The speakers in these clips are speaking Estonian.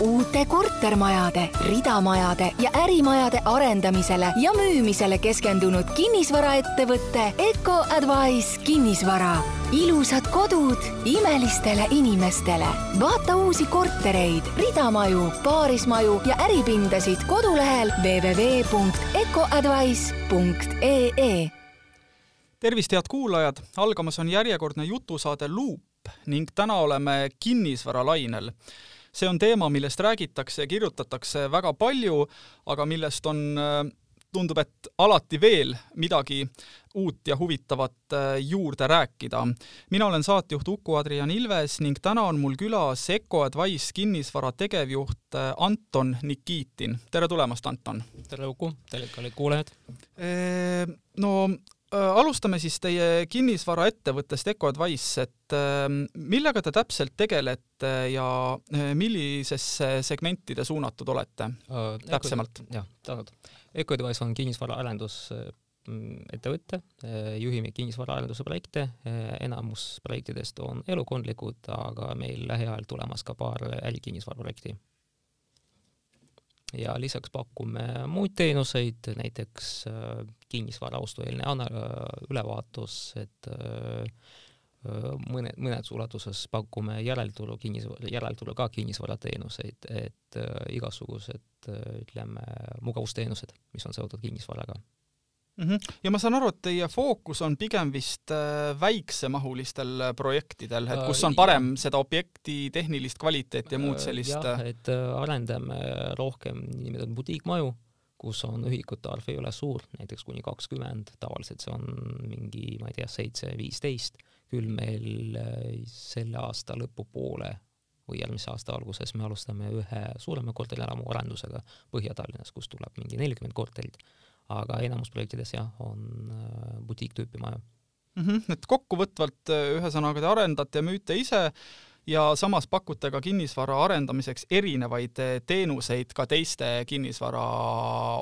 uute kortermajade, ridamajade ja ärimajade arendamisele ja müümisele keskendunud kinnisvaraettevõte Eco Advice kinnisvara. ilusad kodud imelistele inimestele. vaata uusi kortereid, ridamaju, paarismaju ja äripindasid kodulehel www.ecoadvice.ee tervist, head kuulajad, algamas on järjekordne jutusaade Luup ning täna oleme kinnisvaralainel. See on teema, millest räägitakse ja kirjutatakse väga palju, aga millest on tundub, et alati veel midagi uut ja huvitavat juurde rääkida. mina olen saatejuht Uku-Adrian Ilves ning täna on mul külas Eco Advice kinnisvara tegevjuht Anton Nikitin. tere tulemast, Anton! tere, Uku! tere, kallid kuulajad! No alustame siis teie kinnisvaraettevõttest Ecoadvice, et millega te täpselt tegelete ja millisesse segmenti te suunatud olete uh, täpsemalt? jah, tänud. Ecoadvice on kinnisvaraarendus ettevõte, juhime kinnisvaraarenduse projekte, enamus projektidest on elukondlikud, aga meil lähiajal tulemas ka paar ärikinnisvaraprojekti ja lisaks pakume muid teenuseid, näiteks äh, kinnisvara ostueelne ana-, äh, ülevaatus, et äh, mõne, mõnes ulatuses pakume järelturu kinnisvara, järelturu ka kinnisvarateenuseid, et igasugused ütleme, mugavusteenused, mis on seotud kinnisvaraga mm. -hmm. ja ma saan aru, et teie fookus on pigem vist äh, väiksemahulistel äh, projektidel, et kus on äh, parem ja. seda objekti tehnilist kvaliteeti ja muud sellist? jah, et arendame rohkem niinimetatud butiikmaju, kus on ühikute arv ei ole suur, näiteks kuni kakskümmend, tavaliselt see on mingi, ma ei tea, seitse, viisteist, küll meil selle aasta lõpupoole või järgmise aasta alguses me alustame ühe suurema korterielamu arendusega Põhja-Tallinnas, kus tuleb mingi nelikümmend korterit aga enamus projektides jah, on äh, butiiktüüpi maju mm. -hmm. et kokkuvõtvalt äh, ühesõnaga te arendate ja müüte ise ja samas pakute ka kinnisvara arendamiseks erinevaid äh, teenuseid ka teiste kinnisvara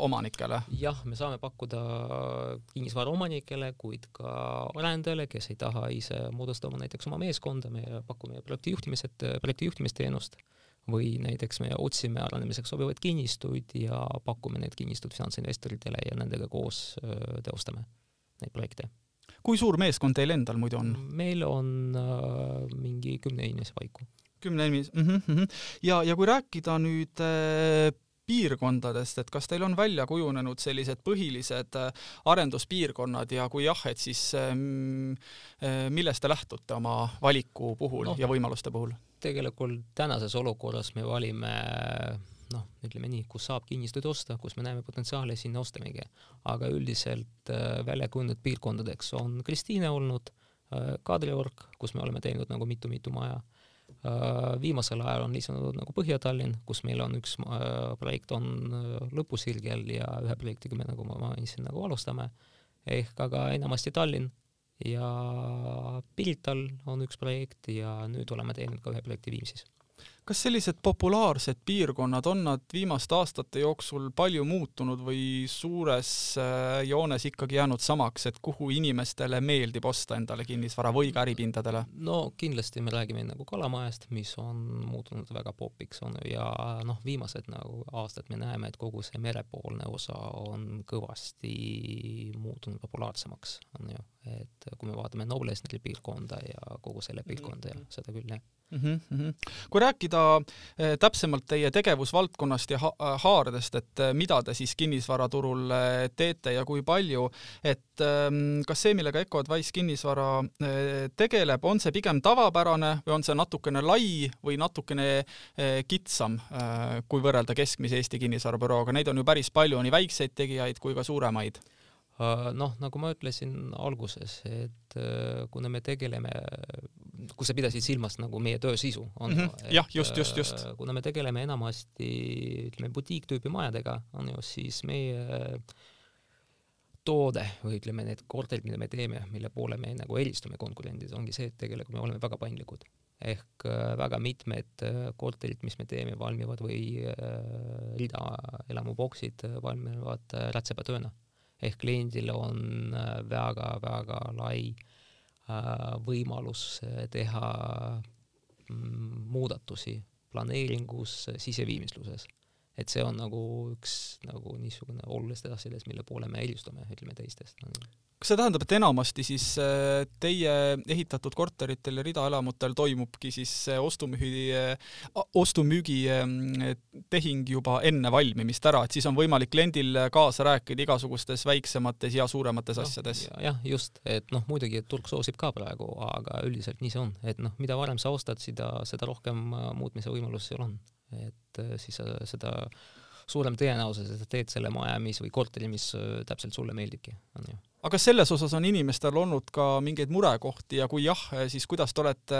omanikele? jah, me saame pakkuda kinnisvara omanikele, kuid ka arendajale, kes ei taha ise moodustada näiteks oma meeskonda, me pakume projektijuhtimised, projektijuhtimisteenust või näiteks me otsime arendamiseks sobivaid kinnistuid ja pakume need kinnistud finantsinvestoritele ja nendega koos teostame neid projekte. kui suur meeskond teil endal muidu on? meil on äh, mingi kümne inimese paiku. kümne inimese mm, -hmm. ja, ja kui rääkida nüüd äh, piirkondadest, et kas teil on välja kujunenud sellised põhilised arenduspiirkonnad ja kui jah, et siis millest te lähtute oma valiku puhul no, ja võimaluste puhul? Tegelikult tänases olukorras me valime noh, ütleme nii, kus saab kinnistuid osta, kus me näeme potentsiaali, sinna ostamegi. aga üldiselt äh, välja kujunenud piirkondadeks on Kristiine olnud äh,, Kadriorg, kus me oleme teinud nagu mitu-mitu maja äh,. viimasel ajal on lisandunud nagu Põhja-Tallinn, kus meil on üks projekt on lõpusirgel ja ühe projektiga me, nagu ma mainisin, nagu alustame. ehk aga enamasti Tallinn ja Pirital on üks projekt ja nüüd oleme teinud ka ühe projekti Viimsis kas sellised populaarsed piirkonnad, on nad viimaste aastate jooksul palju muutunud või suures äh, joones ikkagi jäänud samaks, et kuhu inimestele meeldib osta endale kinnisvara või ka äripindadele? no kindlasti me räägime nagu Kalamajast, mis on muutunud väga popiks, on ju, ja noh, viimased nagu aastad me näeme, et kogu see merepoolne osa on kõvasti muutunud populaarsemaks, on ju, et kui me vaatame Noblesneri piirkonda ja kogu selle piirkonda ja seda küll, jah mm. -hmm. kui rääkida eh, täpsemalt teie tegevusvaldkonnast ja ha haaredest, et eh, mida te siis kinnisvaraturul eh, teete ja kui palju, et ehm, kas see, millega Ecoadvice kinnisvara tegeleb, on see pigem tavapärane või on see natukene lai või natukene kitsam, kui võrrelda keskmise Eesti kinnisvarabürooga, neid on ju päris palju, nii väikseid tegijaid kui ka suuremaid noh, nagu ma ütlesin alguses, et kuna me tegeleme kui sa pidasid silmas nagu meie töö sisu, on mm -hmm. jah, just, just, just. Äh, kuna me tegeleme enamasti ütleme butiiktüüpi majadega, on ju, siis meie toode või ütleme, need korterid, mida me teeme, mille poole me nagu eristume konkurendid, ongi see, et tegelikult me oleme väga paindlikud. ehk äh, väga mitmed äh, korterid, mis me teeme, valmivad või rida elamuboksid valmivad rätsepatööna. Ehk kliendil on väga-väga lai äh, Äh, võimalus äh, teha mm, muudatusi planeeringus, siseviimistluses. et see on nagu üks nagu niisugune olulistest asjadest, mille poole me eelistume, ütleme teistest no, kas see tähendab, et enamasti siis äh, teie ehitatud korteritel ja ridaelamutel toimubki siis ostumüügi, äh, ostumüügi äh, tehing juba enne valmimist ära, et siis on võimalik kliendil kaasa rääkida igasugustes väiksemates ja suuremates no, asjades? jah, just, et noh, muidugi turg soosib ka praegu, aga üldiselt nii see on, et noh, mida varem sa ostad, seda, seda rohkem muutmise võimalusi sul on. et siis sa seda suurem tõenäosus, et sa teed selle maja, mis või korteri, mis täpselt sulle meeldibki, on ju. Aga kas selles osas on inimestel olnud ka mingeid murekohti ja kui jah, siis kuidas te olete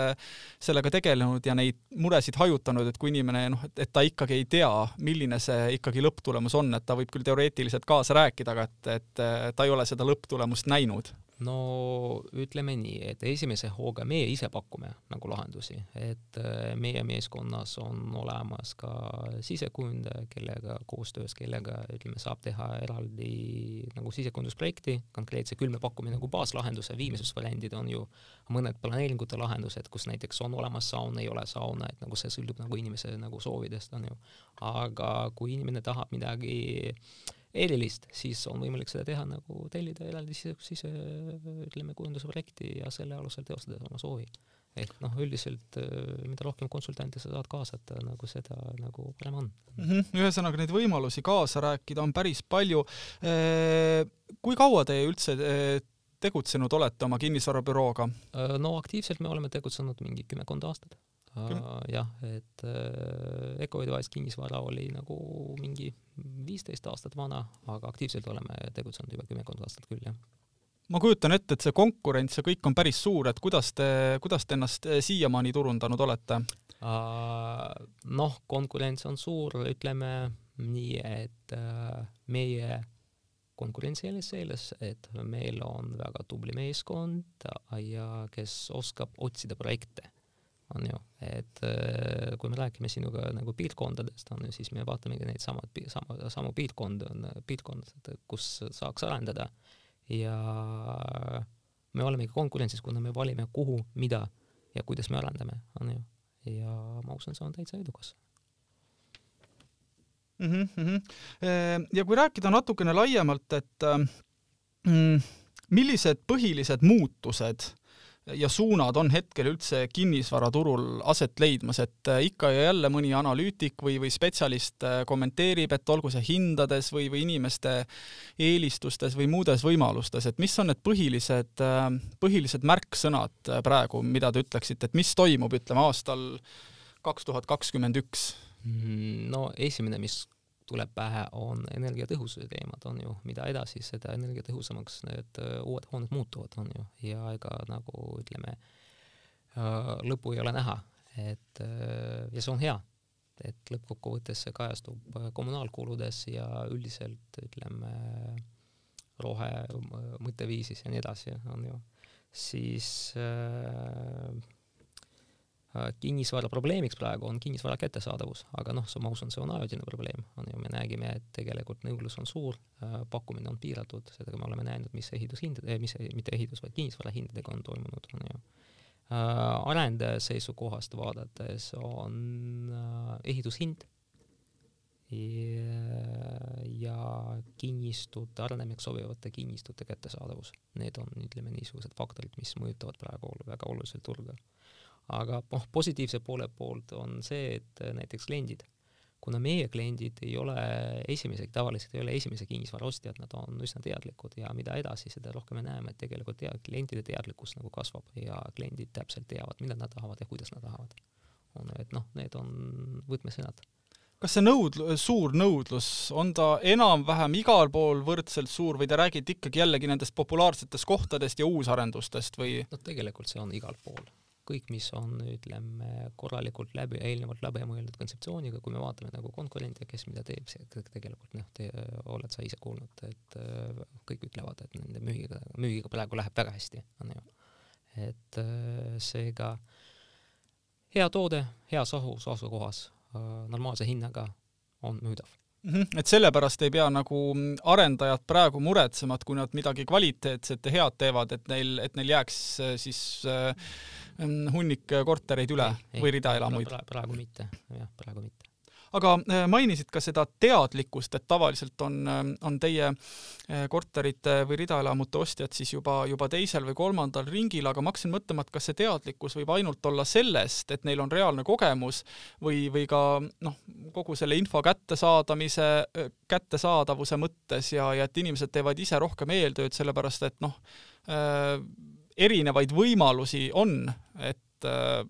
sellega tegelenud ja neid muresid hajutanud, et kui inimene noh, et ta ikkagi ei tea, milline see ikkagi lõpptulemus on, et ta võib küll teoreetiliselt kaasa rääkida, aga et, et ta ei ole seda lõpptulemust näinud no ütleme nii, et esimese hooga meie ise pakume nagu lahendusi, et äh, meie meeskonnas on olemas ka sisekujundaja, kellega koostöös, kellega ütleme, saab teha eraldi nagu sisekujundusprojekti, konkreetse küll me pakume nagu baaslahenduse, viimses variandid on ju mõned planeeringute lahendused, kus näiteks on olemas saun, ei ole sauna, et nagu see sõltub nagu inimese nagu soovidest on ju. aga kui inimene tahab midagi erilist, siis on võimalik seda teha nagu tellida eraldi sise, sise ütleme, kujunduse projekti ja selle alusel teostada oma soovi. ehk noh, üldiselt äh, mida rohkem konsultante sa saad kaasata, nagu seda nagu parem on mm. -hmm. ühesõnaga neid võimalusi kaasa rääkida on päris palju. Äh, kui kaua te üldse äh, tegutsenud olete oma kinnisvarabürooga? no aktiivselt me oleme tegutsenud mingi kümmekond aastat jah, et äh, Ecoadvice kinnisvara oli nagu mingi viisteist aastat vana, aga aktiivselt oleme tegutsenud juba kümmekond aastat küll, jah. Ma kujutan ette, et see konkurents ja kõik on päris suur, et kuidas te, kuidas te ennast äh, siiamaani turundanud olete? noh, konkurents on suur, ütleme nii, et äh, meie konkurentsieelis selles, et meil on väga tubli meeskond ja kes oskab otsida projekte on ju, et äh, kui me räägime sinuga nagu piirkondadest, on ju, siis me vaatamegi neid samad, sama, samu piirkonda, piirkondasid, kus saaks arendada ja me olemegi konkurentsis, kuna me valime, kuhu, mida ja kuidas me arendame, on ju, ja ma usun, see on täitsa edukas mm. -hmm. ja kui rääkida natukene laiemalt, et äh, mm, millised põhilised muutused ja suunad on hetkel üldse kinnisvaraturul aset leidmas, et äh, ikka ja jälle mõni analüütik või, või spetsialist äh, kommenteerib, et olgu see hindades või, või inimeste eelistustes või muudes võimalustes, et mis on need põhilised, äh, põhilised märksõnad praegu, mida te ütleksite, et mis toimub, ütleme aastal kaks tuhat kakskümmend üks? Mm, no esimene, mis tuleb pähe, on energiatõhususe teemad, on ju, mida edasi, seda energiatõhusamaks need uh, uued hooned muutuvad, on ju, ja ega nagu ütleme uh,, lõppu ei ole näha, et uh, ja see on hea, et lõppkokkuvõttes see kajastub kommunaalkuludes ja üldiselt ütleme rohe mõtteviisis ja nii edasi, on ju, siis äh, Äh, kinnisvara probleemiks praegu on kinnisvara kättesaadavus, aga noh, ma usun, see on ajutine probleem, on ju, me nägime, et tegelikult nõudlus on suur, äh, pakkumine on piiratud, sellega me oleme näinud, mis ehitushindade, eh, mis, mitte ehitus, vaid kinnisvara hindadega on toimunud, on ju. Äh, arendaja seisukohast vaadates on ehitushind ja, ja kinnistute, arenemiseks sobivate kinnistute kättesaadavus. Need on, ütleme, niisugused faktorid, mis mõjutavad praegu väga oluliselt turgu aga noh, positiivse poole poolt on see, et näiteks kliendid, kuna meie kliendid ei ole esimesed, tavaliselt ei ole esimese kinnisvara ostjad, nad on üsna teadlikud ja mida edasi, seda rohkem me näeme, et tegelikult tea-, klientide teadlikkus nagu kasvab ja kliendid täpselt teavad, mida nad tahavad ja kuidas nad tahavad. on, et noh, need on võtmesõnad kas see nõud-, suur nõudlus, on ta enam-vähem igal pool võrdselt suur või te räägite ikkagi jällegi nendest populaarsetest kohtadest ja uusarendustest või? no tegelikult see on igal pool kõik, mis on, ütleme, korralikult läbi, eelnevalt läbi mõeldud kontseptsiooniga, kui me vaatame nagu konkurente, kes mida teeb, see tegelikult noh, te oled sa ise kuulnud, et äh, kõik ütlevad, et nende müügiga, müügiga praegu läheb väga hästi, on ju. et äh, seega hea toode, heas ohus asukohas, äh, normaalse hinnaga on müüdav et sellepärast ei pea nagu arendajad praegu muretsema, et kui nad midagi kvaliteetset ja head teevad, et neil, et neil jääks äh, siis äh, hunnik kortereid üle ei, ei, või ridaelamuid pra? praegu mitte, jah, praegu mitte aga äh, mainisid ka seda teadlikkust, et tavaliselt on, äh, on teie äh, korterite või ridaelamute ostjad siis juba, juba teisel või kolmandal ringil, aga ma hakkasin mõtlema, et kas see teadlikkus võib ainult olla sellest, et neil on reaalne kogemus või, või ka noh, kogu selle info kättesaadamise, kättesaadavuse mõttes ja, ja et inimesed teevad ise rohkem eeltööd, sellepärast et noh äh,, erinevaid võimalusi on, et äh,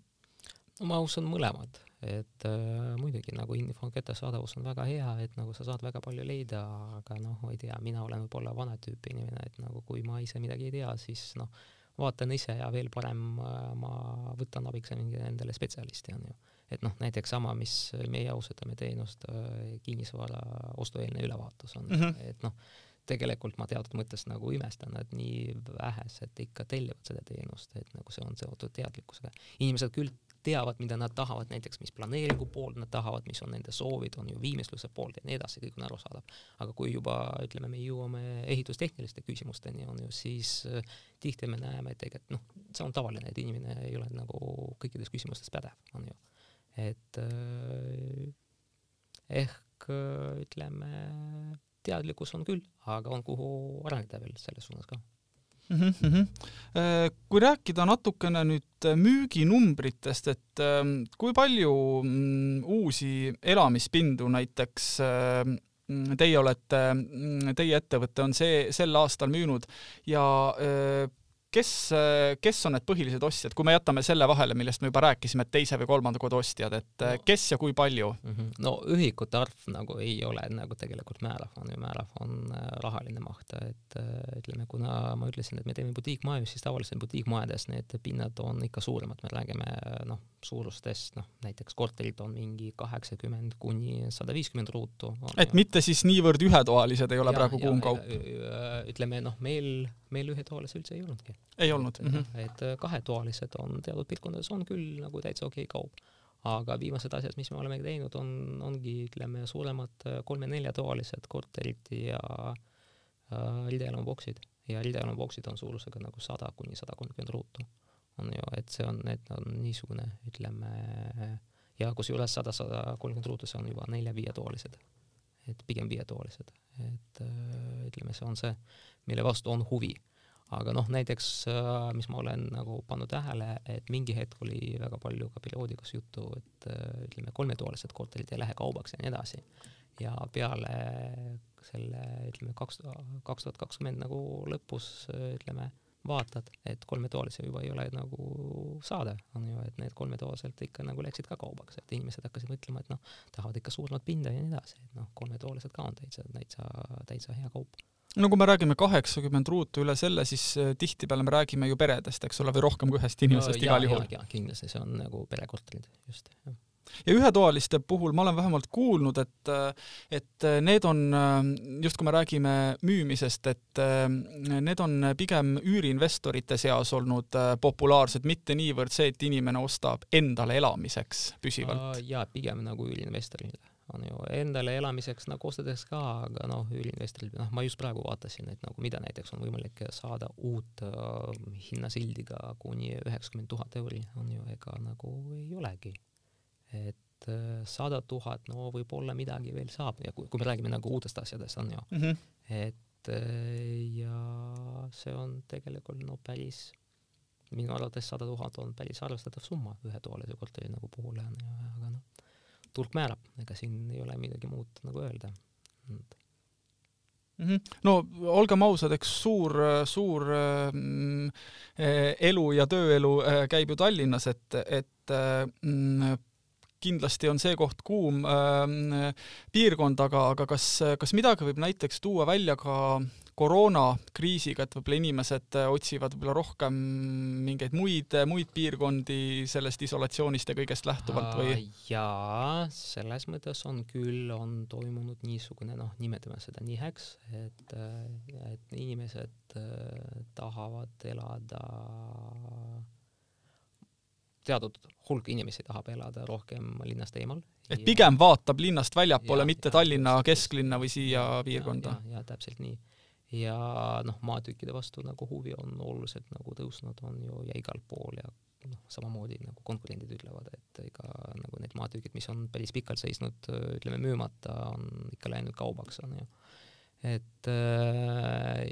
no ma usun mõlemad et äh, muidugi nagu info kättesaadavus on väga hea, et nagu sa saad väga palju leida, aga noh, ma ei tea, mina olen võib-olla vana tüüpi inimene, et nagu kui ma ise midagi ei tea, siis noh, vaatan ise ja veel parem äh, ma võtan abiks mingi endale spetsialisti, on ju. et noh, näiteks sama, mis meie osutame teenust äh,, kinnisvara ostueelne ülevaatus on mm, -hmm. et noh, tegelikult ma teatud mõttes nagu imestan, et nii vähesed ikka tellivad seda teenust, et nagu see on seotud teadlikkusega. inimesed küll teavad, mida nad tahavad, näiteks mis planeeringu poolt nad tahavad, mis on nende soovid, on ju viimistluse poolt ja nii edasi, kõik on arusaadav. aga kui juba ütleme, me jõuame ehitustehniliste küsimusteni, on ju, siis äh, tihti me näeme, tegelikult noh, see on tavaline, et inimene ei ole nagu kõikides küsimustes pädev, on ju. et äh, ehk äh, ütleme, teadlikkus on küll, aga on, kuhu areneda veel selles suunas ka mm. -hmm. kui rääkida natukene nüüd äh, müüginumbritest, et ähm, kui palju mm, uusi elamispindu näiteks ähm, teie olete, mm, teie ettevõte on see sel aastal müünud ja äh, kes, kes on need põhilised ostjad, kui me jätame selle vahele, millest me juba rääkisime, et teise või kolmanda kodu ostjad, et no. kes ja kui palju mm? -hmm. no ühikute arv nagu ei ole nagu tegelikult määrav, on ju, määrav on äh, rahaline maht, et äh, ütleme, kuna ma ütlesin, et me teeme butiikmaju, siis tavaliselt butiikmajades need pinnad on ikka suuremad, me räägime noh, suurustest, noh näiteks korterid on mingi kaheksakümmend kuni sada viiskümmend ruutu. et mitte siis niivõrd ühetoalised ei ole ja, praegu kuumkaup? ütleme noh, meil, meil ühetoalisi üldse ei olnudki. Ei olnud mm? -hmm. et äh, kahetoalised on teatud piirkondades on küll nagu täitsa okei okay kaup, aga viimased asjad, mis me oleme teinud, on, ongi ütleme suuremad äh, kolme-neljatoalised korterid ja äh, rideelamuboksid ja rideelamuboksid on suurusega nagu sada kuni sada kolmkümmend ruutu. On ju, et see on, need on niisugune, ütleme, ja kusjuures sada, sada kolmkümmend ruutu, see on juba nelja-viietoalised, et pigem viietoalised, et äh, ütleme, see on see, mille vastu on huvi. Aga noh, näiteks äh, mis ma olen nagu pannud tähele, et mingi hetk oli väga palju ka perioodikas juttu, et äh, ütleme, kolmetoalised korterid ei lähe kaubaks ja nii edasi. ja peale selle, ütleme, kaks, kaks tuhat kakskümmend nagu lõpus, ütleme, vaatad, et kolmetoalisi juba ei ole nagu saada, on ju, et need kolmetoalised ikka nagu läksid ka kaubaks, et inimesed hakkasid mõtlema, et noh, tahavad ikka suuremat pinda ja nii edasi, et noh, kolmetoalised ka on täitsa, täitsa, täitsa hea kaup no kui me räägime kaheksakümmend ruutu üle selle, siis äh, tihtipeale me räägime ju peredest, eks ole, või rohkem kui ühest inimesest no, igal juhul. kindlasti, see on nagu perekorterid, just, ja ühetoaliste puhul ma olen vähemalt kuulnud, et, et need on, just kui me räägime müümisest, et need on pigem üüriinvestorite seas olnud populaarsed, mitte niivõrd see, et inimene ostab endale elamiseks püsivalt. jaa, pigem nagu üüriinvestorile on ju endale elamiseks nagu ostades ka, aga noh, üüriinvestoril, noh, ma just praegu vaatasin, et nagu mida näiteks on võimalik saada uut äh, hinnasildiga kuni üheksakümmend tuhat euri, on ju, ega nagu ei olegi. et äh, sada tuhat, no võib-olla midagi veel saab ja kui, kui me räägime nagu uutest asjadest, on ju mm, -hmm. et äh, ja see on tegelikult no päris minu arvates sada tuhat on päris arvestatav summa ühetoalise korteri nagu puhul, aga noh, turg määrab, ega siin ei ole midagi muud nagu öelda. Mm -hmm. no olgem ausad, eks suur, suur mm, elu ja tööelu eh, käib ju Tallinnas, et, et mm, kindlasti on see koht kuum äh, piirkond, aga, aga kas, kas midagi võib näiteks tuua välja ka koroonakriisiga, et võib-olla inimesed äh, otsivad võib-olla rohkem mingeid muid, muid piirkondi sellest isolatsioonist ja kõigest lähtuvalt või? jaa, selles mõttes on küll, on toimunud niisugune noh, nimetame seda niheks, et, äh, et inimesed äh, tahavad elada teatud hulk inimesi tahab elada rohkem linnast eemal. et ja... pigem vaatab linnast väljapoole, mitte ja, Tallinna kesklinna või siia ja, piirkonda? ja täpselt nii. Ja noh, maatükkide vastu nagu huvi on oluliselt nagu tõusnud, on ju, ja igal pool ja noh, samamoodi nagu konkurendid ütlevad, et ega nagu need maatükid, mis on päris pikalt seisnud, ütleme, müümata, on ikka läinud kaubaks, on ju. et äh,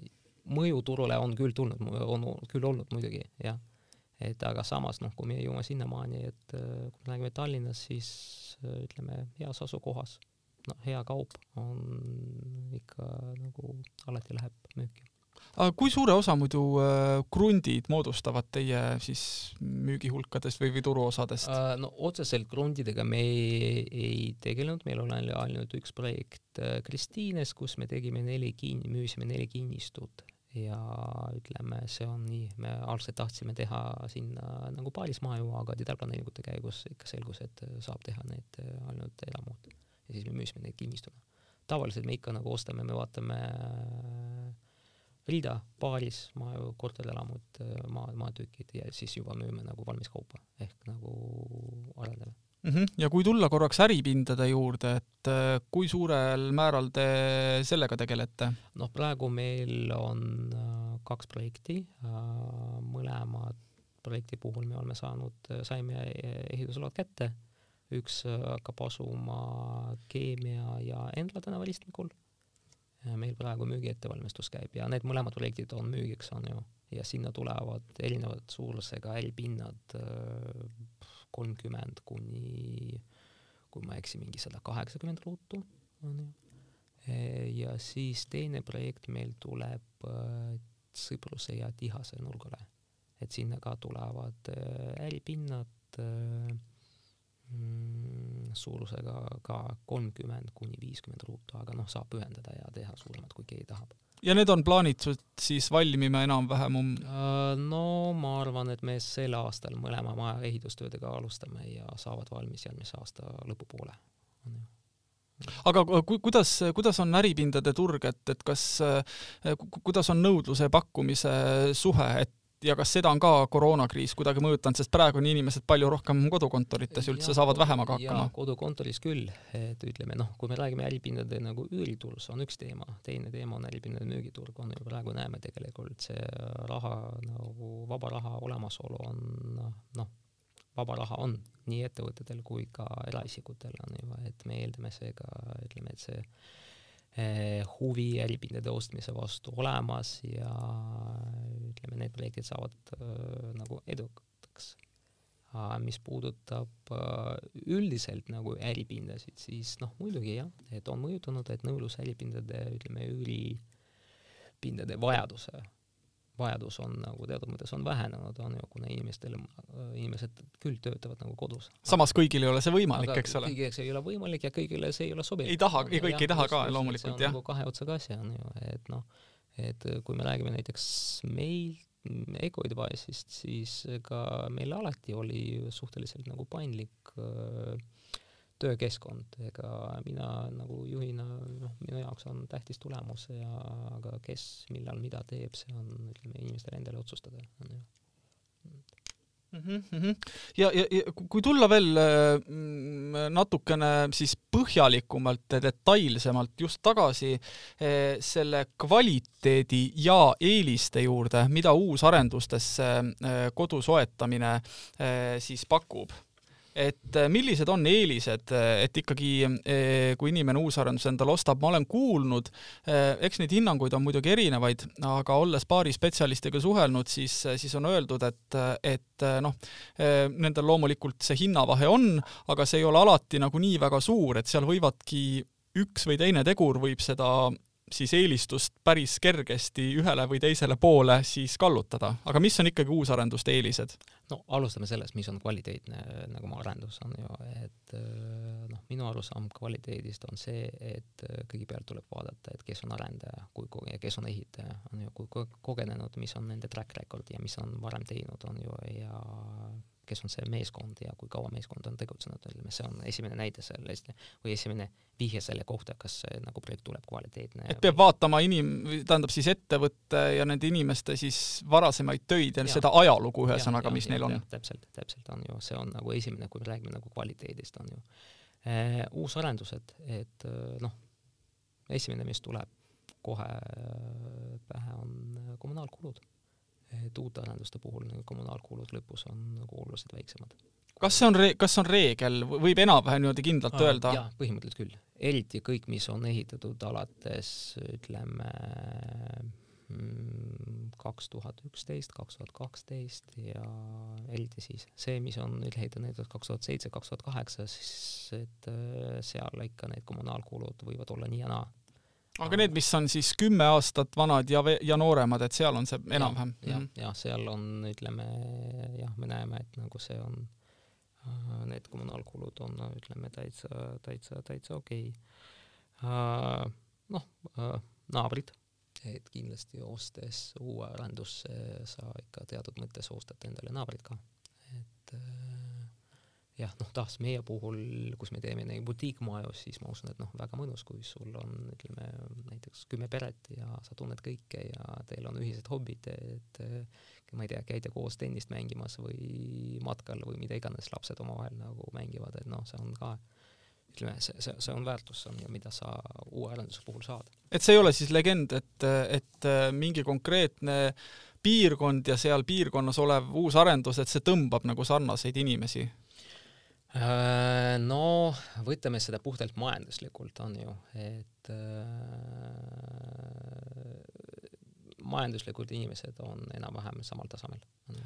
mõju turule on küll tulnud, on küll olnud muidugi, jah. et aga samas noh, kui me jõuame sinnamaani, et äh, kui me räägime Tallinnas, siis äh, ütleme, heas asukohas, noh, hea kaup on ikka nagu alati läheb müüki. Aga kui suure osa muidu äh, krundid moodustavad teie siis müügihulkadest või, või turuosadest? Äh,? no otseselt krundidega me ei, ei tegelenud, meil on ainult üks projekt äh, Kristiines, kus me tegime neli kinni, müüsime neli kinnistut. Ja ütleme, see on nii, me algselt tahtsime teha sinna nagu paarismaju, aga detailplaneeringute käigus ikka selgus, et saab teha need ainult elamud ja siis me müüsime neid kinnistuna. tavaliselt me ikka nagu ostame, me vaatame rida, paaris maju, korterelamud, maa, maatükid ja siis juba müüme nagu valmis kaupa ehk nagu arendame mm. -hmm. ja kui tulla korraks äripindade juurde, et äh, kui suurel määral te sellega tegelete? noh, praegu meil on äh, kaks projekti, äh, mõlemad projekti puhul me oleme saanud, saime ehitusload kätte, üks hakkab asuma Keemia ja Endla tänava ristmikul meil praegu müügi ettevalmistus käib ja need mõlemad projektid on müügiks, on ju, ja sinna tulevad erinevad suurusega äripinnad kolmkümmend kuni, kui ma ei eksi, mingi sada kaheksakümmend ruutu, on ju. ja siis teine projekt meil tuleb Sõpruse ja Tihase nurgale, et sinna ka tulevad äripinnad mm, suurusega ka kolmkümmend kuni viiskümmend ruutu, aga noh, saab ühendada ja teha suuremad, kui keegi tahab. ja need on plaanitud siis valmima enam-vähem um-? Äh, no ma arvan, et me sel aastal mõlema maja ehitustöödega alustame ja saavad valmis järgmise aasta lõpupoole, aga ku-, kuidas, kuidas on äripindade turg, et, et kas, kuidas on nõudluse ja pakkumise suhe, et ja kas seda on ka koroonakriis kuidagi mõjutanud, sest praegu on inimesed palju rohkem kodukontorites üldse ja, saavad vähemaga hakkama? kodukontoris küll, et ütleme noh, kui me räägime äripindade nagu üüriturg, see on üks teema, teine teema on äripindade müügiturg, on ju praegu näeme tegelikult see raha nagu vaba raha olemasolu on noh, vaba raha on nii ettevõtetel kui ka eraisikutel on ju, et me eeldame seega, ütleme, et see huvi äripindade ostmise vastu olemas ja ütleme, need projektid saavad äh, nagu edukaks. mis puudutab äh, üldiselt nagu äripindasid, siis noh, muidugi jah, et on mõjutanud, et nõudlus äripindade, ütleme, üüripindade vajaduse vajadus on nagu teatud mõttes on vähenenud, on ju, kuna inimestel, inimesed küll töötavad nagu kodus. samas kõigil ei ole see võimalik, eks ole? kõigile see ei ole võimalik ja kõigile see ei ole sobilik. ei taha, kõik ja, ei taha ka loomulikult, jah. nagu kahe otsaga asi on ju, et noh, et kui me räägime näiteks meil Ecoadvice'ist, siis ka meil alati oli suhteliselt nagu paindlik äh, töökeskkond, ega mina nagu juhina, noh, minu jaoks on tähtis tulemus ja aga kes, millal, mida teeb, see on, ütleme, inimestele endale otsustada, on ju. Mm -hmm. ja, ja, ja kui tulla veel mm, natukene siis põhjalikumalt ja detailsemalt just tagasi eh, selle kvaliteedi ja eeliste juurde, mida uusarendustesse eh, kodu soetamine eh, siis pakub et äh, millised on eelised, äh, et ikkagi äh, kui inimene uusarenduse endale ostab, ma olen kuulnud, eks neid hinnanguid on muidugi erinevaid, aga olles paari spetsialistiga suhelnud, siis, siis on öeldud, et, et noh, nendel loomulikult see hinnavahe on, aga see ei ole alati nagu nii väga suur, et seal võivadki üks või teine tegur võib seda siis eelistust päris kergesti ühele või teisele poole siis kallutada, aga mis on ikkagi uusarenduste eelised? no alustame sellest, mis on kvaliteetne nagu maarendus on ju, et äh, noh, minu arusaam kvaliteedist on see, et äh, kõigepealt tuleb vaadata, et kes on arendaja, kui, ja kes on ehitaja, on ju, kui kogenenud, mis on nende track record ja mis on varem teinud, on ju, ja kes on see meeskond ja kui kaua meeskond on tegutsenud, see on esimene näide sellest või esimene vihje selle kohta, kas nagu projekt tuleb kvaliteetne. et peab või... vaatama inim-, tähendab siis ettevõtte ja nende inimeste siis varasemaid töid ja, ja seda ajalugu ühesõnaga, mis ja, neil on. täpselt, täpselt on ju, see on nagu esimene, kui me räägime nagu kvaliteedist, on ju eh,. uusarendused, et noh, esimene, mis tuleb kohe pähe, on kommunaalkulud et uute arenduste puhul nagu kommunaalkulud lõpus on nagu oluliselt väiksemad. kas see on re-, kas on reegel, võib enam-vähem niimoodi kindlalt Aa, öelda? jaa, põhimõtteliselt küll. eriti kõik, mis on ehitatud alates ütleme mm, kaks tuhat üksteist, kaks tuhat kaksteist ja eriti siis see, mis on ehitatud näiteks kaks tuhat seitse, kaks tuhat kaheksa, siis et äh, seal ikka need kommunaalkulud võivad olla nii ja naa aga need, mis on siis kümme aastat vanad ja, ja nooremad, et seal on see enam-vähem? jah, jah, seal on, ütleme jah, me näeme, et nagu see on, äh, need kommunaalkulud on, ütleme, täitsa, täitsa, täitsa okei okay.. Äh, noh, äh, naabrid, et kindlasti ostes uue arendusse sa ikka teatud mõttes ostad endale naabrid ka, et jah, noh, taas meie puhul, kus me teeme neid butiikmaju, siis ma usun, et noh, väga mõnus, kui sul on, ütleme näiteks kümme peret ja sa tunned kõike ja teil on ühised hobid, et ma ei tea, käite koos tennist mängimas või matkal või mida iganes lapsed omavahel nagu mängivad, et noh, see on ka ütleme, see, see, see on väärtus, on ju, mida sa uue arenduse puhul saad. et see ei ole siis legend, et, et mingi konkreetne piirkond ja seal piirkonnas olev uus arendus, et see tõmbab nagu sarnaseid inimesi? Äh, no võtame seda puhtalt majanduslikult, on ju, et äh, majanduslikult inimesed on enam-vähem samal tasemel.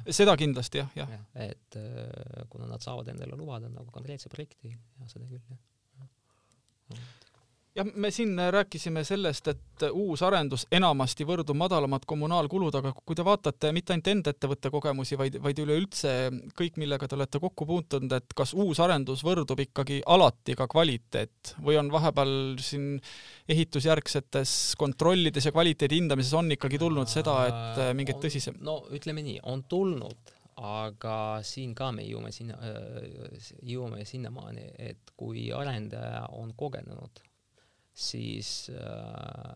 seda kindlasti jah, jah ja,. et äh, kuna nad saavad endale lubada nagu konkreetse projekti ja seda küll, jah jah, me siin rääkisime sellest, et uus arendus enamasti võrdub madalamad kommunaalkulud, aga kui te vaatate mitte ainult enda ettevõtte kogemusi, vaid, vaid üleüldse kõik, millega te olete kokku puutunud, et kas uus arendus võrdub ikkagi alati ka kvaliteet või on vahepeal siin ehitusjärgsetes kontrollides ja kvaliteedi hindamises on ikkagi tulnud seda, et mingeid tõsisem no ütleme nii, on tulnud aga siin ka me jõuame sinna, jõuame sinnamaani, et kui arendaja on kogenud siis äh,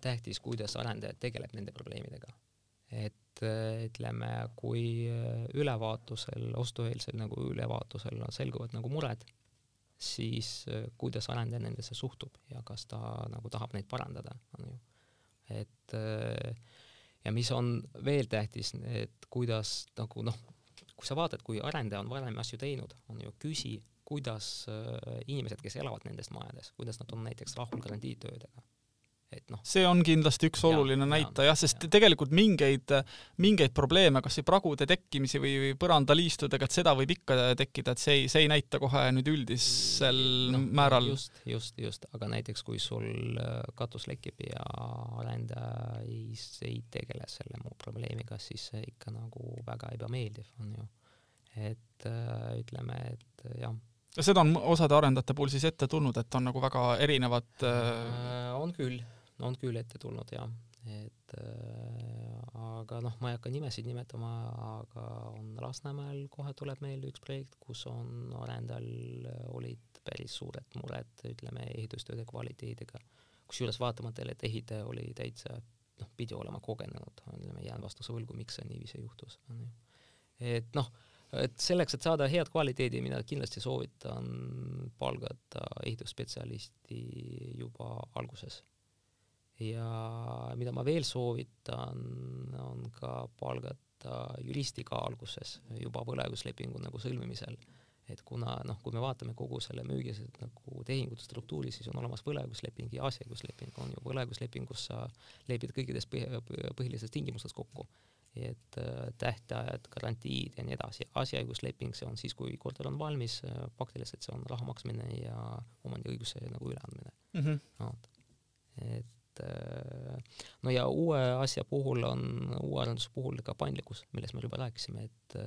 tähtis, kuidas arendaja tegeleb nende probleemidega. et äh, ütleme, kui äh, ülevaatusel, ostueelsel nagu ülevaatusel selguvad nagu mured, siis äh, kuidas arendaja nendesse suhtub ja kas ta nagu tahab neid parandada, on ju. et ja mis on veel tähtis, et kuidas nagu noh, kui sa vaatad, kui arendaja on varem asju teinud, on ju, küsi kuidas äh, inimesed, kes elavad nendes majades, kuidas nad on näiteks rahul garantiitöödega. et noh. see on kindlasti üks oluline ja, näitaja sest ja. tegelikult mingeid, mingeid probleeme, kas või pragude tekkimisi või, või põrandaliistudega, et seda võib ikka tekkida, et see ei, see ei näita kohe nüüd üldisel no, määral. just, just, just, aga näiteks kui sul äh, katus lekib ja arendaja ei, ei tegele selle muu probleemiga, siis see ikka nagu väga ebameeldiv on ju. et äh, ütleme, et jah ja seda on osade arendajate puhul siis ette tulnud, et on nagu väga erinevad äh... on küll, on küll ette tulnud jah, et äh, aga noh, ma ei hakka nimesid nimetama, aga on Lasnamäel kohe tuleb meelde üks projekt, kus on arendajal olid päris suured mured, ütleme, ehitustööde kvaliteediga. kusjuures vaatamata, et ehitaja oli täitsa noh, pidi olema kogenenud, ütleme, jään vastuse võlgu, miks see niiviisi juhtus, on ju. et noh et selleks, et saada head kvaliteedi, mina kindlasti soovitan palgata ehitusspetsialisti juba alguses. ja mida ma veel soovitan, on ka palgata juristi ka alguses, juba võlaõiguslepingu nagu sõlmimisel. et kuna noh, kui me vaatame kogu selle müügi nagu tehingute struktuuri, siis on olemas võlaõigusleping ja asjaõigusleping, on ju, võlaõiguslepingus sa lepid kõikides põhilistes tingimustes kokku et äh, tähtajad, garantiid ja nii edasi. asjaõigusleping, see on siis, kui korter on valmis, äh, faktiliselt see on raha maksmine ja omandiõiguse nagu üleandmine mm. -hmm. No, et äh, no ja uue asja puhul on, uue arenduse puhul ka paindlikkus, millest me juba rääkisime, et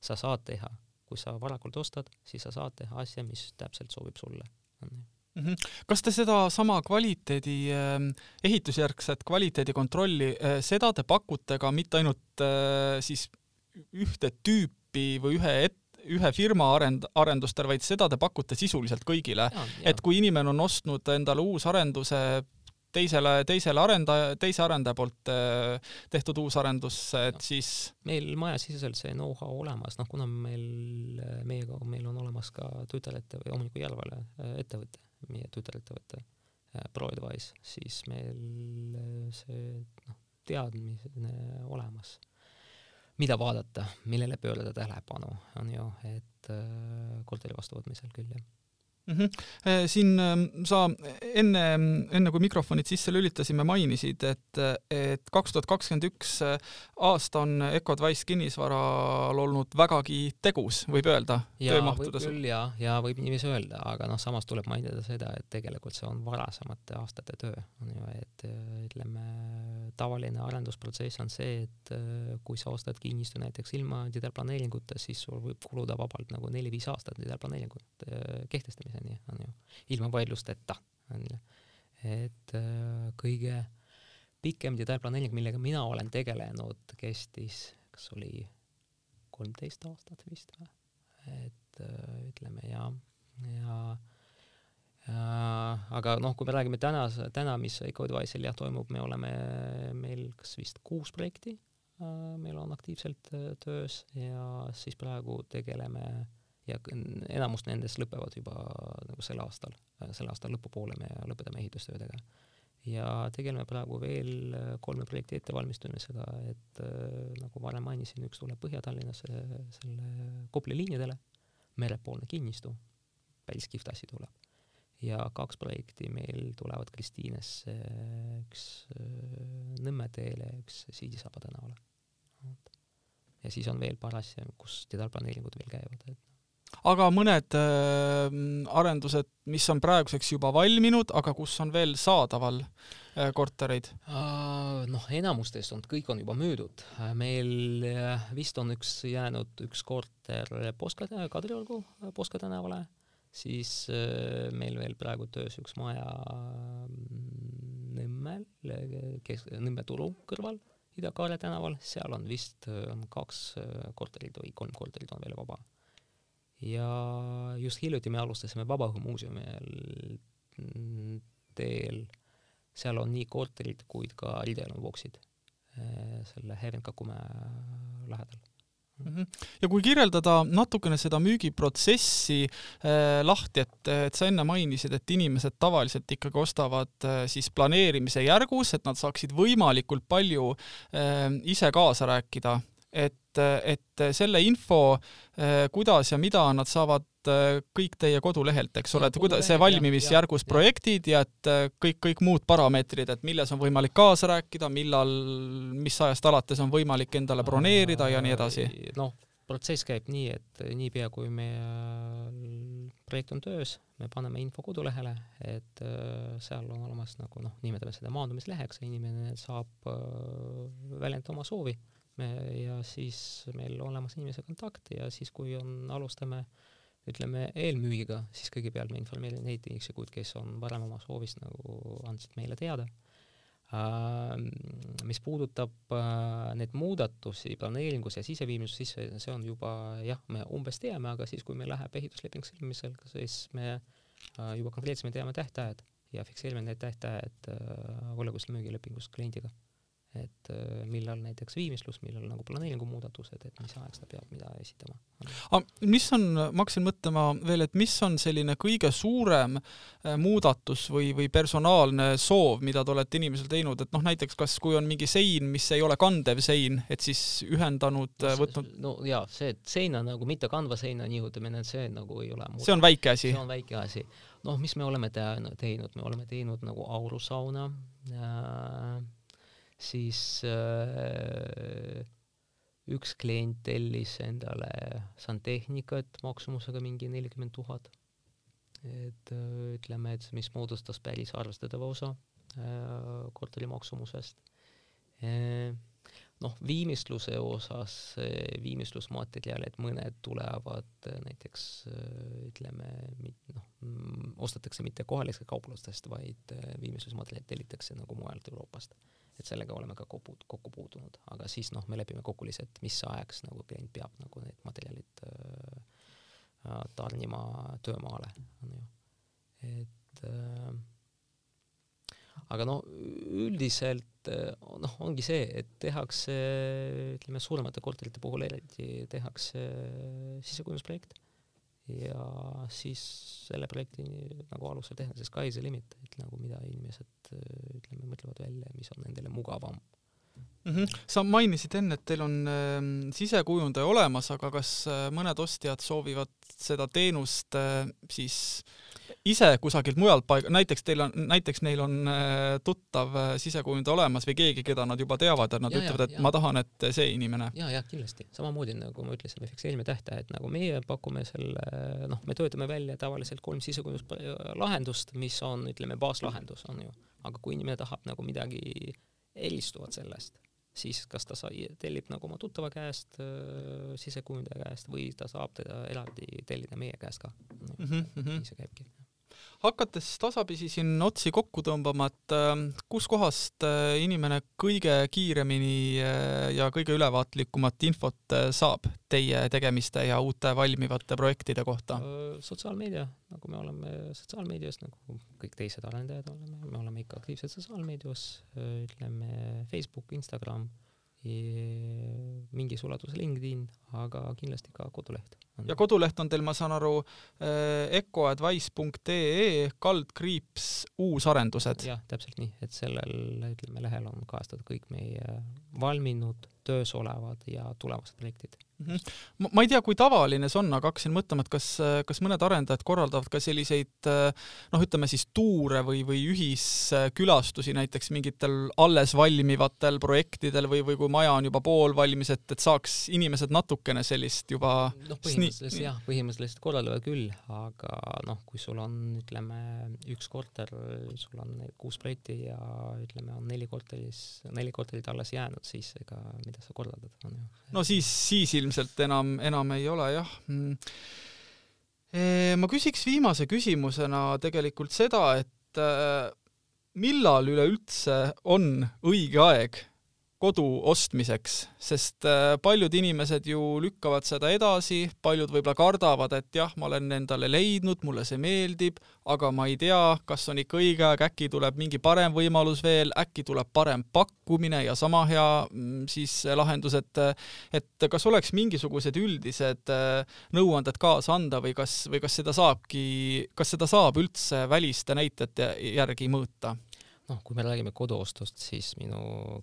sa saad teha, kui sa varakult ostad, siis sa saad teha asja, mis täpselt sobib sulle, on ju. Kas te sedasama kvaliteedi äh,, ehitusjärgset kvaliteedikontrolli äh,, seda te pakute ka mitte ainult äh, siis ühte tüüpi või ühe et-, ühe firma arend-, arendustel, vaid seda te pakute sisuliselt kõigile. et kui inimene on ostnud endale uusarenduse teisele, teisele arendaja, teise arendaja poolt äh, tehtud uusarendus, et no. siis meil majasiseselt see know-how olemas, noh kuna meil, meiega, meil on olemas ka tütarettevõte või omaniku järelevalve ettevõte, meie tütarettevõte äh, ProAdvise, siis meil see noh, teadmine olemas, mida vaadata, millele pöörata tähelepanu, on ju, et korteri vastuvõtmisel küll, jah mm. -hmm. siin ähm, sa enne, enne kui mikrofonid sisse lülitasime, mainisid, et, et kaks tuhat kakskümmend üks äh, aasta on Ecodwise kinnisvaral olnud vägagi tegus, võib öelda, töömahtudes. küll ja, ja võib niiviisi öelda, aga noh, samas tuleb mainida seda, et tegelikult see on varasemate aastate töö, on ju, et ütleme, tavaline arendusprotsess on see, et kui sa ostad kinnistu näiteks ilma detailplaneeringuta, siis sul võib kuluda vabalt nagu neli-viis aastat detailplaneeringut kehtestamiseks tulemuseni, on ju, ilma vaidlusteta, on ju. et äh, kõige pikem detailplaneering, millega mina olen tegelenud, kestis, kas oli kolmteist aastat vist või? et äh, ütleme ja, ja äh, aga noh, kui me räägime täna, täna, mis Ecoadvice'il jah toimub, me oleme, meil kas vist kuus projekti äh, meil on aktiivselt äh, töös ja siis praegu tegeleme äh, ja enamus nendest lõpevad juba nagu sel aastal, selle aasta lõpupoole me lõpetame ehitustöödega. ja tegeleme praegu veel kolme projekti ettevalmistamisega, et nagu varem mainisin, üks tuleb Põhja-Tallinnasse selle Kopli liinidele, merepoolne kinnistu, päris kihvt asi tuleb. ja kaks projekti meil tulevad Kristiinesse, üks Nõmme teele, üks Siidisaba tänavale. ja siis on veel paar asja, kus detailplaneeringud veel käivad, et aga mõned äh, arendused, mis on praeguseks juba valminud, aga kus on veel saadaval äh, kortereid? Noh, enamustest on, kõik on juba müüdud. meil äh, vist on üks jäänud, üks korter Poska, Kadriorgu Poska tänavale, siis meil veel praegu töös üks maja mm, Nõmmel, kes, Nõmme turu kõrval, Ida-Kaare tänaval, seal on vist on kaks korterit või kolm korterit on veel vaba ja just hiljuti me alustasime Vabaõhumuuseumi teel, seal on nii korterid kui ka rideeluvoksid eh, selle Herrenkakumäe lähedal. -hmm. ja kui kirjeldada natukene seda müügiprotsessi äh, lahti, et, et sa enne mainisid, et inimesed tavaliselt ikkagi ostavad äh, siis planeerimise järgus, et nad saaksid võimalikult palju äh, ise kaasa rääkida et, et selle info, eh, kuidas ja mida nad saavad eh, kõik teie kodulehelt, eks ole, et kuidas see valmimisjärgus projektid ja et eh, kõik, kõik muud parameetrid, et milles on võimalik kaasa rääkida, millal, mis ajast alates on võimalik endale broneerida ja nii edasi? noh, protsess käib nii, et niipea kui meie projekt on töös, me paneme info kodulehele, et seal on olemas nagu noh, nimetame seda maandumisleheks, inimene saab väljendada oma soovi ja siis meil olemas inimese kontakt ja siis, kui on, alustame ütleme eelmüügiga, siis kõigepealt me informeerime neid isikuid, kes on varem oma soovist nagu andsid meile teada uh,. mis puudutab uh, neid muudatusi planeeringus ja siseviimises, siis see, on juba jah, me umbes teame, aga siis, kui meil läheb ehitusleping sõlmimisel, siis me uh, juba konkreetsemalt teame tähtajad ja fikseerime need tähtajad uh, võlaõiguslik müügilepingus kliendiga et äh, millal näiteks viimistlus, millal nagu planeeringumuudatused, et mis aeg seda peab mida esitama. aga mis on, ma hakkasin mõtlema veel, et mis on selline kõige suurem äh, muudatus või, või personaalne soov, mida te olete inimesel teinud, et noh, näiteks kas, kui on mingi sein, mis ei ole kandev sein, et siis ühendanud no,, võtnud no jaa, see, et seina nagu mitte kandva seina nihutamine, see nagu ei ole muudatus. see on väike asi? see on väike asi. noh, mis me oleme teinud, me oleme teinud nagu aurusauna äh, siis äh, üks klient tellis endale santehnikat maksumusega mingi nelikümmend tuhat. et äh, ütleme, et mis moodustas päris arvestatava osa äh, korteri maksumusest äh, noh, viimistluse osas viimistlusmaterjalid, mõned tulevad äh, näiteks äh, ütleme, noh, mm, ostetakse mitte kohalikest kauplustest, vaid viimistlusmaterjalid tellitakse nagu mujalt Euroopast et sellega oleme ka kokku, kokku puutunud, aga siis noh, me lepime kokku lihtsalt, mis ajaks nagu klient peab nagu need materjalid äh, äh tarnima töömaale, on ju. et äh, aga no üldiselt äh, noh, ongi see, et tehakse, ütleme suuremate korterite puhul eriti tehakse sisekujundusprojekt ja siis selle projekti nagu alusel tehakse sky's the limit, et nagu mida inimesed ütleme, mõtlevad välja, mis on nendele mugavam mm. -hmm. sa mainisid enne, et teil on äh, sisekujundaja olemas, aga kas äh, mõned ostjad soovivad seda teenust äh, siis ise kusagilt mujalt paig-, näiteks teil on, näiteks neil on äh, tuttav äh, sisekujundaja olemas või keegi, keda nad juba teavad ja nad ja, ütlevad, et ja. ma tahan, et see inimene. ja, ja kindlasti, samamoodi nagu ma ütlesin, me fikseerime tähtaja, et nagu meie pakume selle, noh, me töötame välja tavaliselt kolm sisekujunduslahendust, mis on, ütleme, baaslahendus on ju, aga kui inimene tahab nagu midagi eristuvat sellest siis kas ta sai, tellib nagu oma tuttava käest äh,, sisekujundaja käest või ta saab teda eraldi tellida meie käest ka no,. Mm -hmm. nii see käibki hakates tasapisi siin otsi kokku tõmbama, et äh, kuskohast äh, inimene kõige kiiremini äh, ja kõige ülevaatlikumat infot saab teie tegemiste ja uute valmivate projektide kohta? sotsiaalmeedia, nagu me oleme sotsiaalmeedias, nagu kõik teised arendajad oleme, me oleme ikka aktiivsed sotsiaalmeedias, ütleme Facebook, Instagram mingis ulatuses LinkedIn, aga kindlasti ka koduleht. Ja koduleht on teil, ma saan aru, eh, ecoadvice.ee kaldkriips uusarendused. jah, täpselt nii, et sellel, ütleme, lehel on kajastatud kõik meie valminud, töös olevad ja tulevased projektid mm. -hmm. ma ei tea, kui tavaline see on, aga hakkasin mõtlema, et kas, kas mõned arendajad korraldavad ka selliseid noh, ütleme siis tuure või, või ühiskülastusi näiteks mingitel alles valmivatel projektidel või, või kui maja on juba poolvalmis, et, et saaks inimesed natukene sellist juba noh, põhimõtteliselt jah, põhimõtteliselt korraldavad küll, aga noh, kui sul on, ütleme, üks korter, sul on kuus projekti ja ütleme, on neli korteris, neli korterit alles jäänud, siis ega mida sa korraldad, on ju. no siis, siis ilmselt enam, enam ei ole jah. Mm. ma küsiks viimase küsimusena tegelikult seda, et äh, millal üleüldse on õige aeg kodu ostmiseks, sest äh, paljud inimesed ju lükkavad seda edasi, paljud võib-olla kardavad, et jah, ma olen endale leidnud, mulle see meeldib, aga ma ei tea, kas on ikka õige aeg, äkki tuleb mingi parem võimalus veel, äkki tuleb parem pakkumine ja sama hea mm, siis lahendus, et et kas oleks mingisugused üldised äh, nõuanded kaasa anda või kas, või kas seda saabki, kas seda saab üldse väliste näitajate järgi mõõta? Noh, kui me räägime koduostust, siis minu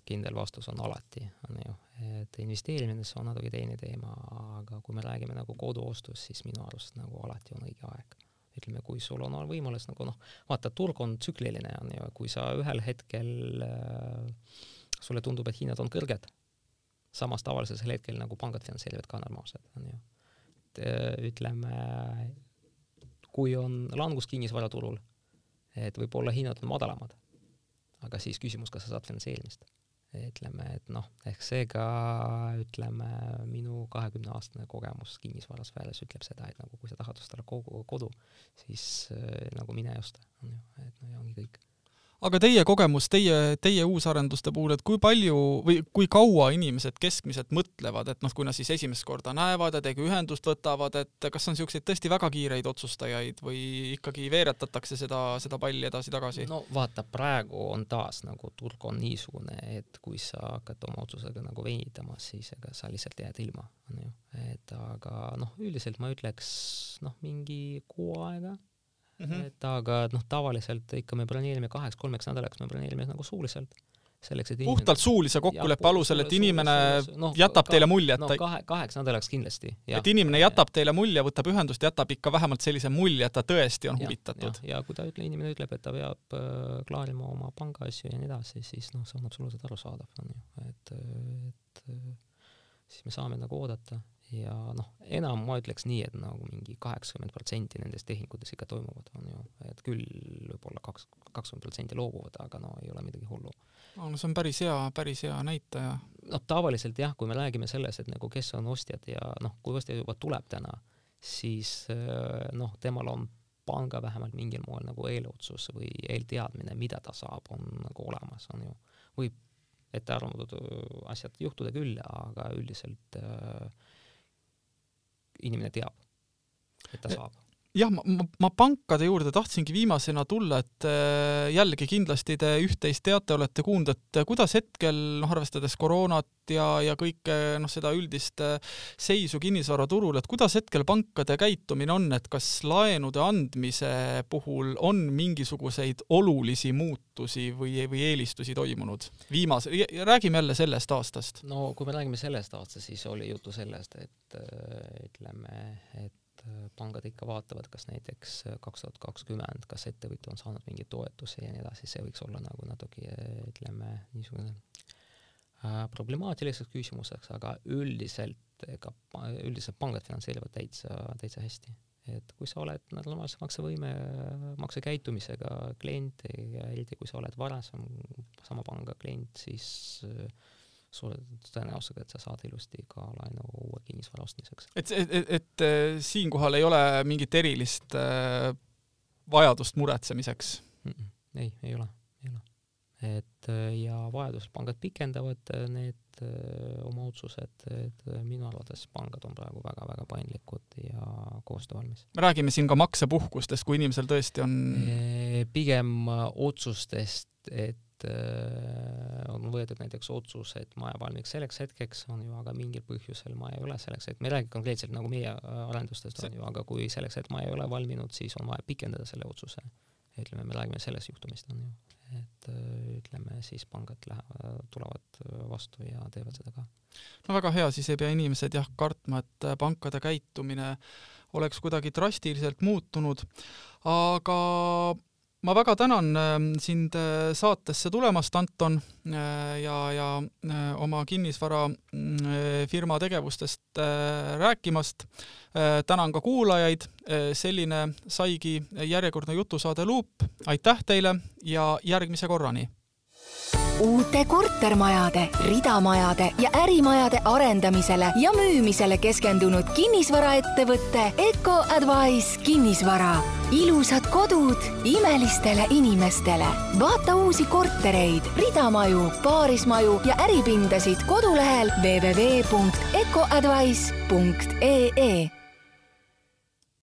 kindel vastus on alati, on ju, et investeerimisesse on natuke teine teema, aga kui me räägime nagu koduostust, siis minu arust nagu alati on õige aeg. ütleme, kui sul on võimalus nagu noh, vaata, turg on tsükliline, on ju, kui sa ühel hetkel äh, sulle tundub, et hinnad on kõrged, samas tavalisel hetkel nagu pangad finantseerivad ka normaalselt, on ju. et äh, ütleme, kui on langus kinnisvaraturul, et võib-olla hinnad on madalamad aga siis küsimus, kas sa saad finantseerimist. ütleme, et noh, ehk seega ütleme, minu kahekümne aastane kogemus kinnisvarasfääris ütleb seda, et nagu kui sa tahad osta kogu kodu, siis nagu mine ja osta, on ju, et no ja ongi kõik aga teie kogemus, teie, teie uusarenduste puhul, et kui palju või kui kaua inimesed keskmiselt mõtlevad, et noh, kui nad siis esimest korda näevad ja teiega ühendust võtavad, et kas on niisuguseid tõesti väga kiireid otsustajaid või ikkagi veeretatakse seda, seda palli edasi-tagasi? no vaata, praegu on taas nagu turg on niisugune, et kui sa hakkad oma otsusega nagu venitama, siis ega sa lihtsalt jääd ilma, on ju. et aga noh, üldiselt ma ütleks noh, mingi kuu aega mm. -hmm. et aga noh, tavaliselt ikka me broneerime kaheks-kolmeks nädalaks, me broneerime nagu suuliselt selleks, et puhtalt suulise kokkuleppe alusel, et inimene no, jätab ka, teile mulje, et no, kahe, kaheks nädalaks kindlasti. et inimene jätab teile mulje, võtab ühendust, jätab ikka vähemalt sellise mulje, et ta tõesti on ja, huvitatud. ja kui ta ütle, inimene ütleb, et ta peab äh, klaarima oma pangaasju ja nii edasi, siis noh, see on absoluutselt arusaadav, on ju, et, et siis me saame nagu oodata ja noh, enam ma ütleks nii, et nagu mingi kaheksakümmend protsenti nendest tehingutest ikka toimuvad, on ju, et küll võib-olla kaks, kakskümmend protsenti loobuvad, aga no ei ole midagi hullu. no see on päris hea, päris hea näitaja. noh, tavaliselt jah, kui me räägime selles, et nagu kes on ostjad ja noh, kui ostja juba tuleb täna, siis äh, noh, temal on panga vähemalt mingil moel nagu eelotsus või eelteadmine, mida ta saab, on nagu olemas, on ju. võib ettearvamatud asjad juhtuda küll, aga üldiselt äh, inimene teab, et ta saab jah, ma, ma, ma pankade juurde tahtsingi viimasena tulla, et äh, jällegi kindlasti te üht-teist teate, olete kuulnud, et kuidas hetkel, noh, arvestades koroonat ja, ja kõike noh, seda üldist äh, seisu kinnisvaraturul, et kuidas hetkel pankade käitumine on, et kas laenude andmise puhul on mingisuguseid olulisi muutusi või, või eelistusi toimunud? viimase, räägime jälle sellest aastast. no kui me räägime sellest aastast, siis oli juttu sellest, et äh, ütleme, et et pangad ikka vaatavad, kas näiteks kaks tuhat kakskümmend, kas ettevõtja on saanud mingeid toetusi ja nii edasi, see võiks olla nagu natuke ütleme, niisugune äh, problemaatiliseks küsimuseks, aga üldiselt ega üldiselt pangad finantseerivad täitsa, täitsa hästi. et kui sa oled normaalse maksevõime, maksekäitumisega klient eriti kui sa oled varasem sama panga klient, siis äh, suure tõenäosusega, et sa saad ilusti ka laenu uue kinnisvara ostmiseks. et, et, et, et äh, siinkohal ei ole mingit erilist äh, vajadust muretsemiseks mm? -mm, ei, ei ole, ei ole. et äh, ja vajadusel pangad pikendavad need oma otsused, et minu arvates pangad on praegu väga-väga paindlikud ja koostöövalmis. me räägime siin ka maksepuhkustest, kui inimesel tõesti on pigem otsustest, et Äh, on võetud näiteks otsus, et maja valmiks selleks hetkeks, on ju, aga mingil põhjusel maja ei ole selleks, et me ei räägi konkreetselt nagu meie äh, arendustest, on ju, aga kui selleks, et maja ei ole valminud, siis on vaja pikendada selle otsuse. ütleme, me räägime sellest juhtumist, on ju, et äh, ütleme siis pangad lähevad, tulevad vastu ja teevad seda ka. no väga hea, siis ei pea inimesed jah kartma, et pankade käitumine oleks kuidagi drastiliselt muutunud, aga ma väga tänan ähm, sind äh, saatesse tulemast, Anton, äh, ja, ja äh, oma kinnisvarafirma tegevustest rääkimast. tänan ka kuulajaid, selline saigi järjekordne jutusaade Luup, aitäh teile ja järgmise korrani! Uute kortermajade, ridamajade ja ärimajade arendamisele ja müümisele keskendunud kinnisvaraettevõte Eco Advice kinnisvara. ilusad kodud imelistele inimestele. vaata uusi kortereid, ridamaju, paarismaju ja äripindasid kodulehel www.ecoadvice.ee